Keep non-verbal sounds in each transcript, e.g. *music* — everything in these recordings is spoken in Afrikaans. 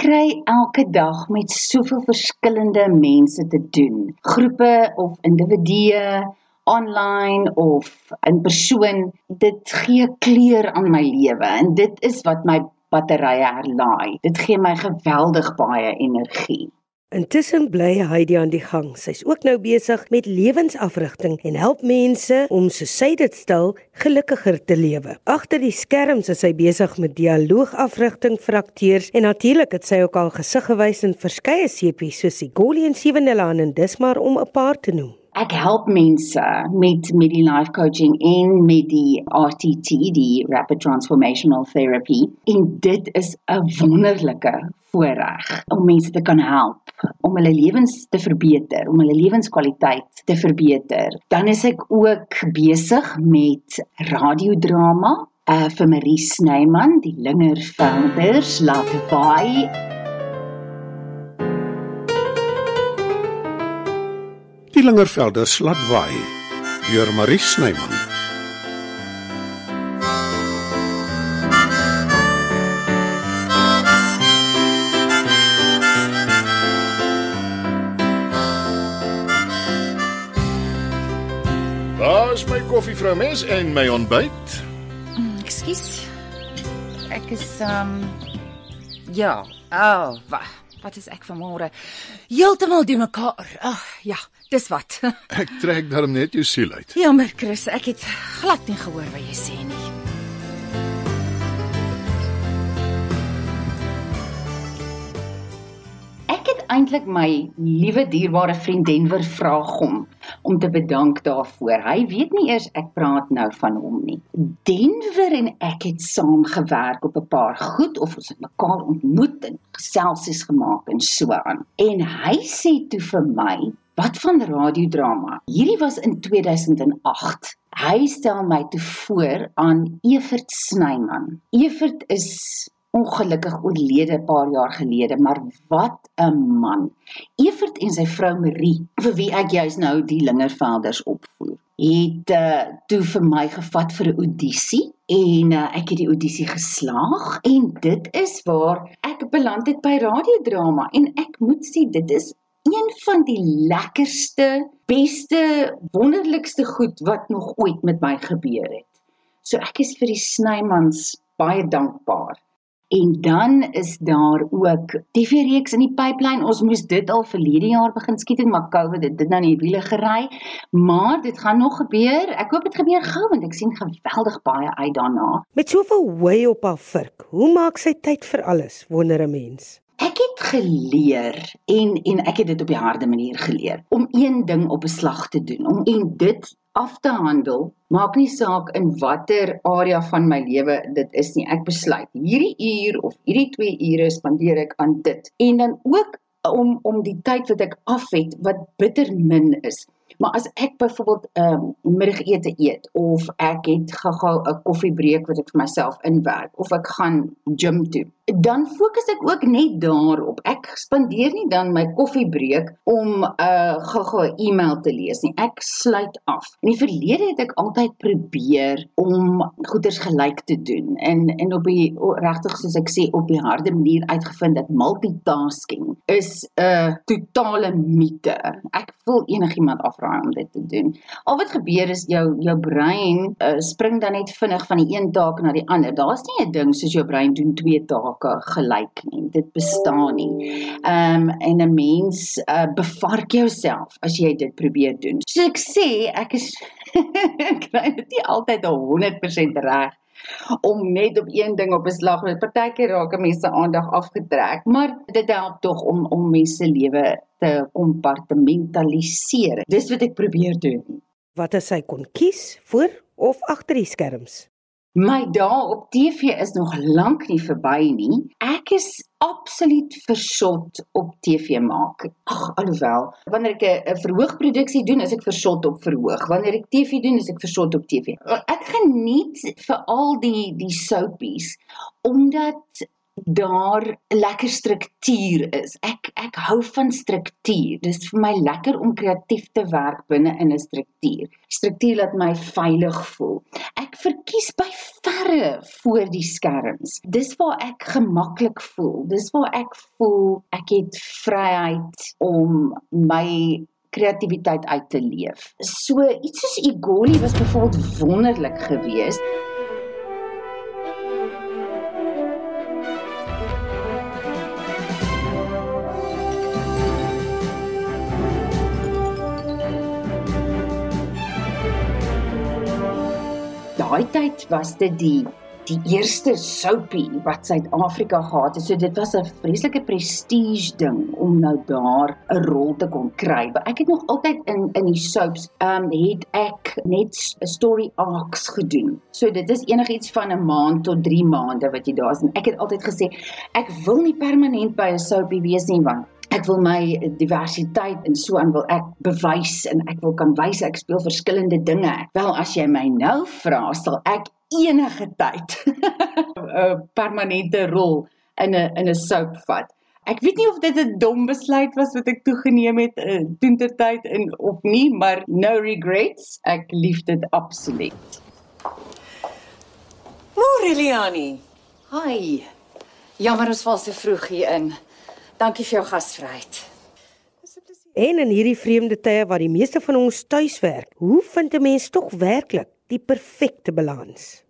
kry elke dag met soveel verskillende mense te doen. Groepe of individue online of in persoon dit gee kleur aan my lewe en dit is wat my batterye herlaai dit gee my geweldig baie energie Intussen bly Heidi aan die gang. Sy's ook nou besig met lewensafrigting en help mense om soos sy dit stel, gelukkiger te lewe. Agter die skerms is sy besig met dialoogafrigting vir akteurs en natuurlik het sy ook al gesig gewys in verskeie sepies soos Sigoli en Sewenelan en dis maar om 'n paar te noem. Ek help mense met met die life coaching en met die RTT, die Rapid Transformational Therapy. En dit is 'n wonderlike voorreg om mense te kan help om hulle lewens te verbeter, om hulle lewenskwaliteit te verbeter. Dan is ek ook besig met radiodrama uh vir Marie Snyman, die Lingervelders laat vaai. Die Lingervelders laat vaai. Deur Marie Snyman. Koffie vrou mens en my ontbyt. Ekskuus. Ek is um ja. Oh, wa, wat is ek vanmôre? Heeltemal die mekaar. Ag, oh, ja, dis wat. *laughs* Ek trek darm net jou siel uit. Jammer, Chris, ek het glad nie gehoor wat jy sê nie. Ek het eintlik my liewe dierbare vriend Denver vra hom om te bedank daarvoor. Hy weet nie eers ek praat nou van hom nie. Denver en ek het saam gewerk op 'n paar goed of ons het mekaar ontmoet en geselsies gemaak en so aan. En hy sê toe vir my, "Wat van radiodrama? Hierdie was in 2008." Hy stel my toe voor aan Evert Snyman. Evert is ongelukkig oorlede 'n paar jaar gelede, maar wat 'n man. Evert en sy vrou Marie, vir wie ek juis nou die Lingervelders opvoer, het uh, toe vir my gevat vir 'n audisie en uh, ek het die audisie geslaag en dit is waar ek beland het by radiodrama en ek moet sê dit is een van die lekkerste, beste, wonderlikste goed wat nog ooit met my gebeur het. So ek is vir die Snymans baie dankbaar. En dan is daar ook TV-reeks in die pipeline. Ons moes dit al verlede jaar begin skiet het, maar COVID het dit nou nie wiele gery. Maar dit gaan nog gebeur. Ek hoop dit gebeur gou want ek sien geweldig baie uit daarna. Met soveel way op haar vurk, hoe maak sy tyd vir alles? Wonder 'n mens. Ek het geleer en en ek het dit op die harde manier geleer om een ding op 'n slag te doen, om en dit af te handel. Maak nie saak in watter area van my lewe dit is nie. Ek besluit hierdie uur of hierdie 2 ure spandeer ek aan dit. En dan ook om om die tyd wat ek af het wat bitter min is. Maar as ek byvoorbeeld 'n um, middagete eet of ek het gou-gou 'n koffiebreek wat ek vir myself inwerk of ek gaan gym toe, dan fokus ek ook net daarop. Ek spandeer nie dan my koffiebreek om 'n uh, gou-gou e-mail te lees nie. Ek sluit af. In die verlede het ek altyd probeer om goeders gelyk te doen en en op die regtig soos ek sê op die harde manier uitgevind dat multitasking is 'n uh, totale mite. Ek wil enigiemand afraai om dit te doen. Al wat gebeur is jou jou brein uh, spring dan net vinnig van die een taak na die ander. Daar's nie 'n ding soos jou brein doen twee take take gelyk nie. Dit bestaan nie. Ehm um, en 'n mens uh, bevark jouself as jy dit probeer doen. So ek sê ek is *laughs* kry dit nie altyd 100% reg om net op een ding op 'n slag met partykeer raak mense aandag afgetrek, maar dit help tog om om mense lewe te kompartmentaliseer. Dis wat ek probeer doen. Wat as hy kon kies voor of agter die skerms? My dae op TV is nog lank nie verby nie. Ek is absoluut versot op TV maak. Ag, alhoewel, wanneer ek 'n verhoogproduksie doen, is ek versot op verhoog. Wanneer ek TV doen, is ek versot op TV. Ek geniet veral die die soapies omdat daar lekker struktuur is. Ek ek hou van struktuur. Dis vir my lekker om kreatief te werk binne in 'n struktuur. Struktuur laat my veilig voel. Ek verkies by verre voor die skerms. Dis waar ek gemaklik voel. Dis waar ek voel ek het vryheid om my kreatiwiteit uit te leef. So iets soos Igoli was byvoorbeeld wonderlik geweest. Daai tyd was dit die die eerste soapie wat Suid-Afrika gehad het. So dit was 'n vreeslike prestige ding om nou daar 'n rol te kon kry. Maar ek het nog altyd in in die soaps ehm um, het ek net 'n story arcs gedoen. So dit is enigiets van 'n maand tot 3 maande wat jy daar is. En ek het altyd gesê ek wil nie permanent by 'n soapie wees nie want ek wil my diversiteit en so aan wil ek bewys en ek wil kan wys ek speel verskillende dinge. Wel as jy my nou vra, sal ek enige tyd *laughs* 'n permanente rol in 'n in 'n soap vat. Ek weet nie of dit 'n dom besluit was wat ek toegeneem het uh, toe ter tyd en of nie, maar no regrets. Ek lief dit absoluut. Moreliani. Hi. Jammer ons val so vroeg hier in. Dankie vir jou gasvryheid. En in hierdie vreemde tye waar die meeste van ons tuis werk, hoe vind 'n mens tog werklik die perfekte balans?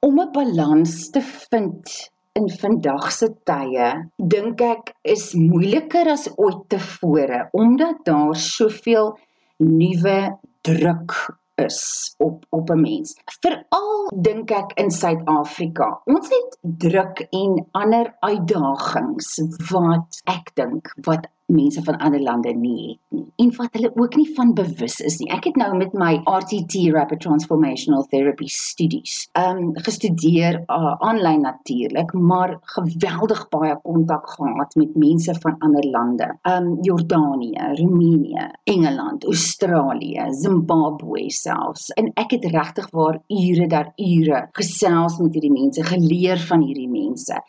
Om 'n balans te vind in vandag se tye, dink ek is moeiliker as ooit tevore omdat daar soveel nuwe druk is op op 'n mens. Veral dink ek in Suid-Afrika. Ons het druk en ander uitdagings wat ek dink wat mense van ander lande nie het nie en wat hulle ook nie van bewus is nie. Ek het nou met my RTT Rapid Transformational Therapy studies um gestudeer uh, aanlyn natuurlik, maar geweldig baie kontak gehad met mense van ander lande. Um Jordanië, Roemenië, Engeland, Australië, Zimbabwe selfs. En ek het regtig waar ure daar ure gesels met hierdie mense, geleer van hierdie mense.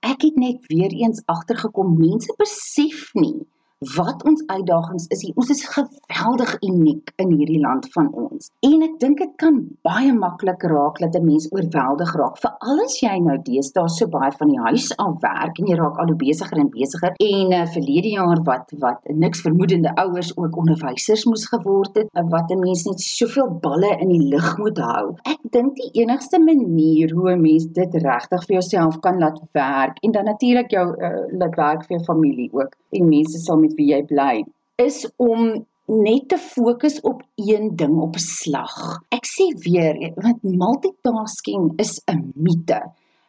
Ek het net weer eens agtergekom mense besef nie wat ons uitdagings is. Ons is geweldig uniek in hierdie land van ons. En ek dink dit kan baie maklik raak dat 'n mens oorweldig raak, veral as jy nou deesdae so baie van die huis af werk en jy raak al hoe besigger en besigger. En uh, verlede jaar wat wat niks vermoedende ouers ook onderwysers moes geword het, uh, wat 'n mens net soveel balle in die lug moet hou. Ek dink die enigste manier hoe 'n mens dit regtig vir jouself kan laat werk en dan natuurlik jou uh, laat werk vir jou familie ook en mense sal met wie jy bly is om net te fokus op een ding op 'n slag. Ek sê weer, want multitasking is 'n mite.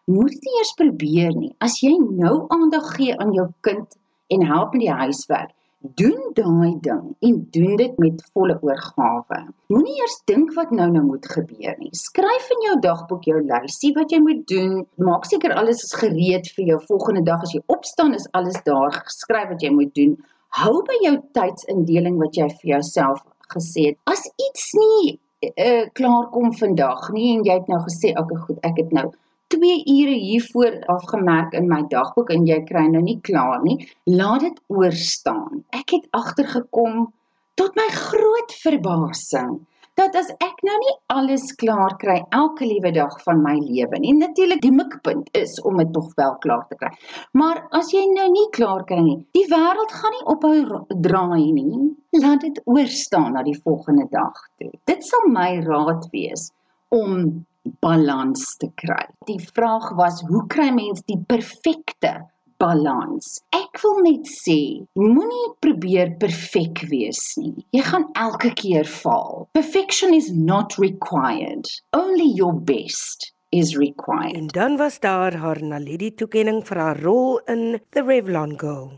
Moet jy eers probeer nie. As jy nou aandag gee aan jou kind en help met die huiswerk, doen daai ding en doen dit met volle oorgawe. Moenie eers dink wat nou nou moet gebeur nie. Skryf in jou dagboek jou lysie wat jy moet doen. Maak seker alles is gereed vir jou volgende dag as jy opstaan is alles daar geskryf wat jy moet doen. Hou by jou tydsindeling wat jy vir jouself gesê het. As iets nie uh, klaar kom vandag nie en jy het nou gesê, "Oké, goed, ek het nou 2 ure hiervoor afgemerk in my dagboek en jy kry nou nie klaar nie, laat dit oor staan. Ek het agtergekom tot my groot verbasing dat as ek nou nie alles klaar kry elke liewe dag van my lewe nie. Natuurlik die mikpunt is om dit tog wel klaar te kry. Maar as jy nou nie klaar kry nie, die wêreld gaan nie ophou draai nie. Laat dit oor staan na die volgende dag toe. Dit sal my raad wees om balans te kry. Die vraag was hoe kry mens die perfekte balans? Ek wil net sê, moenie probeer perfek wees nie. Jy gaan elke keer faal. Perfection is not required. Only your best is required. En dan was daar haar Naledi toekenning vir haar rol in The Revlon Girl.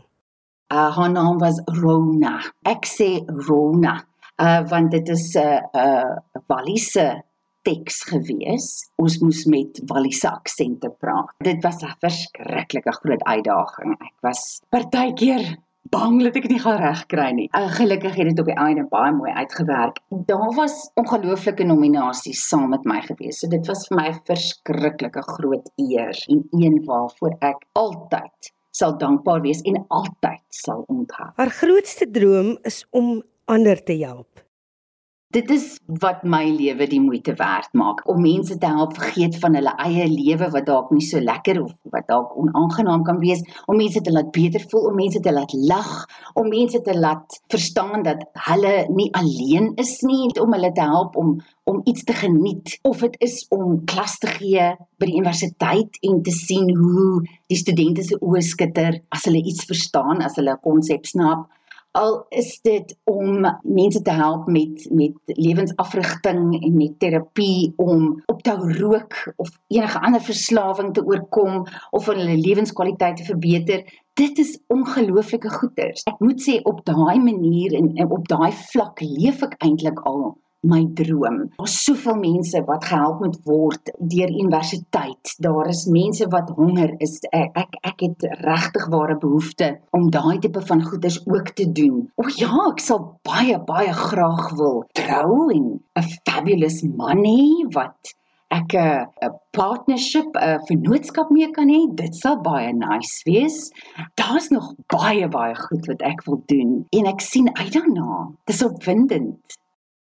Uh, haar naam was Rona. Ek sê Rona, uh, want dit is 'n uh, 'n uh, Walliese teks gewees. Ons moes met Walliese aksente praat. Dit was 'n verskriklike groot uitdaging. Ek was partykeer bang dat ek dit nie gaan regkry nie. Uh, gelukkig het dit op die einde baie mooi uitgewerk. Daar was ongelooflike nominasies saam met my gewees. So dit was vir my 'n verskriklike groot eer en een waarvoor ek altyd sal dankbaar wees en altyd sal onthou. Haar grootste droom is om ander te help. Dit is wat my lewe die moeite werd maak om mense te help vergeet van hulle eie lewe wat dalk nie so lekker of wat dalk onaangenaam kan wees, om mense te laat beter voel, om mense te laat lag, om mense te laat verstaan dat hulle nie alleen is nie, om hulle te help om om iets te geniet. Of dit is om klas te gee by die universiteit en te sien hoe die studente se oë skitter as hulle iets verstaan, as hulle 'n konsep snap al is dit om mense te help met met lewensafrigting en met terapie om op te hou rook of enige ander verslawing te oorkom of hulle lewenskwaliteit te verbeter. Dit is ongelooflike goeders. Ek moet sê op daai manier en, en op daai vlak leef ek eintlik al my droom. Daar's soveel mense wat gehelp moet word deur universiteit. Daar is mense wat honger is. Ek ek, ek het regtig ware behoefte om daai tipe van goeders ook te doen. O ja, ek sal baie baie graag wil trou en 'n fabulous man hê wat ek 'n partnership, 'n vennootskap mee kan hê. Dit sal baie nice wees. Daar's nog baie baie goed wat ek wil doen en ek sien uit daarna. Dis opwindend.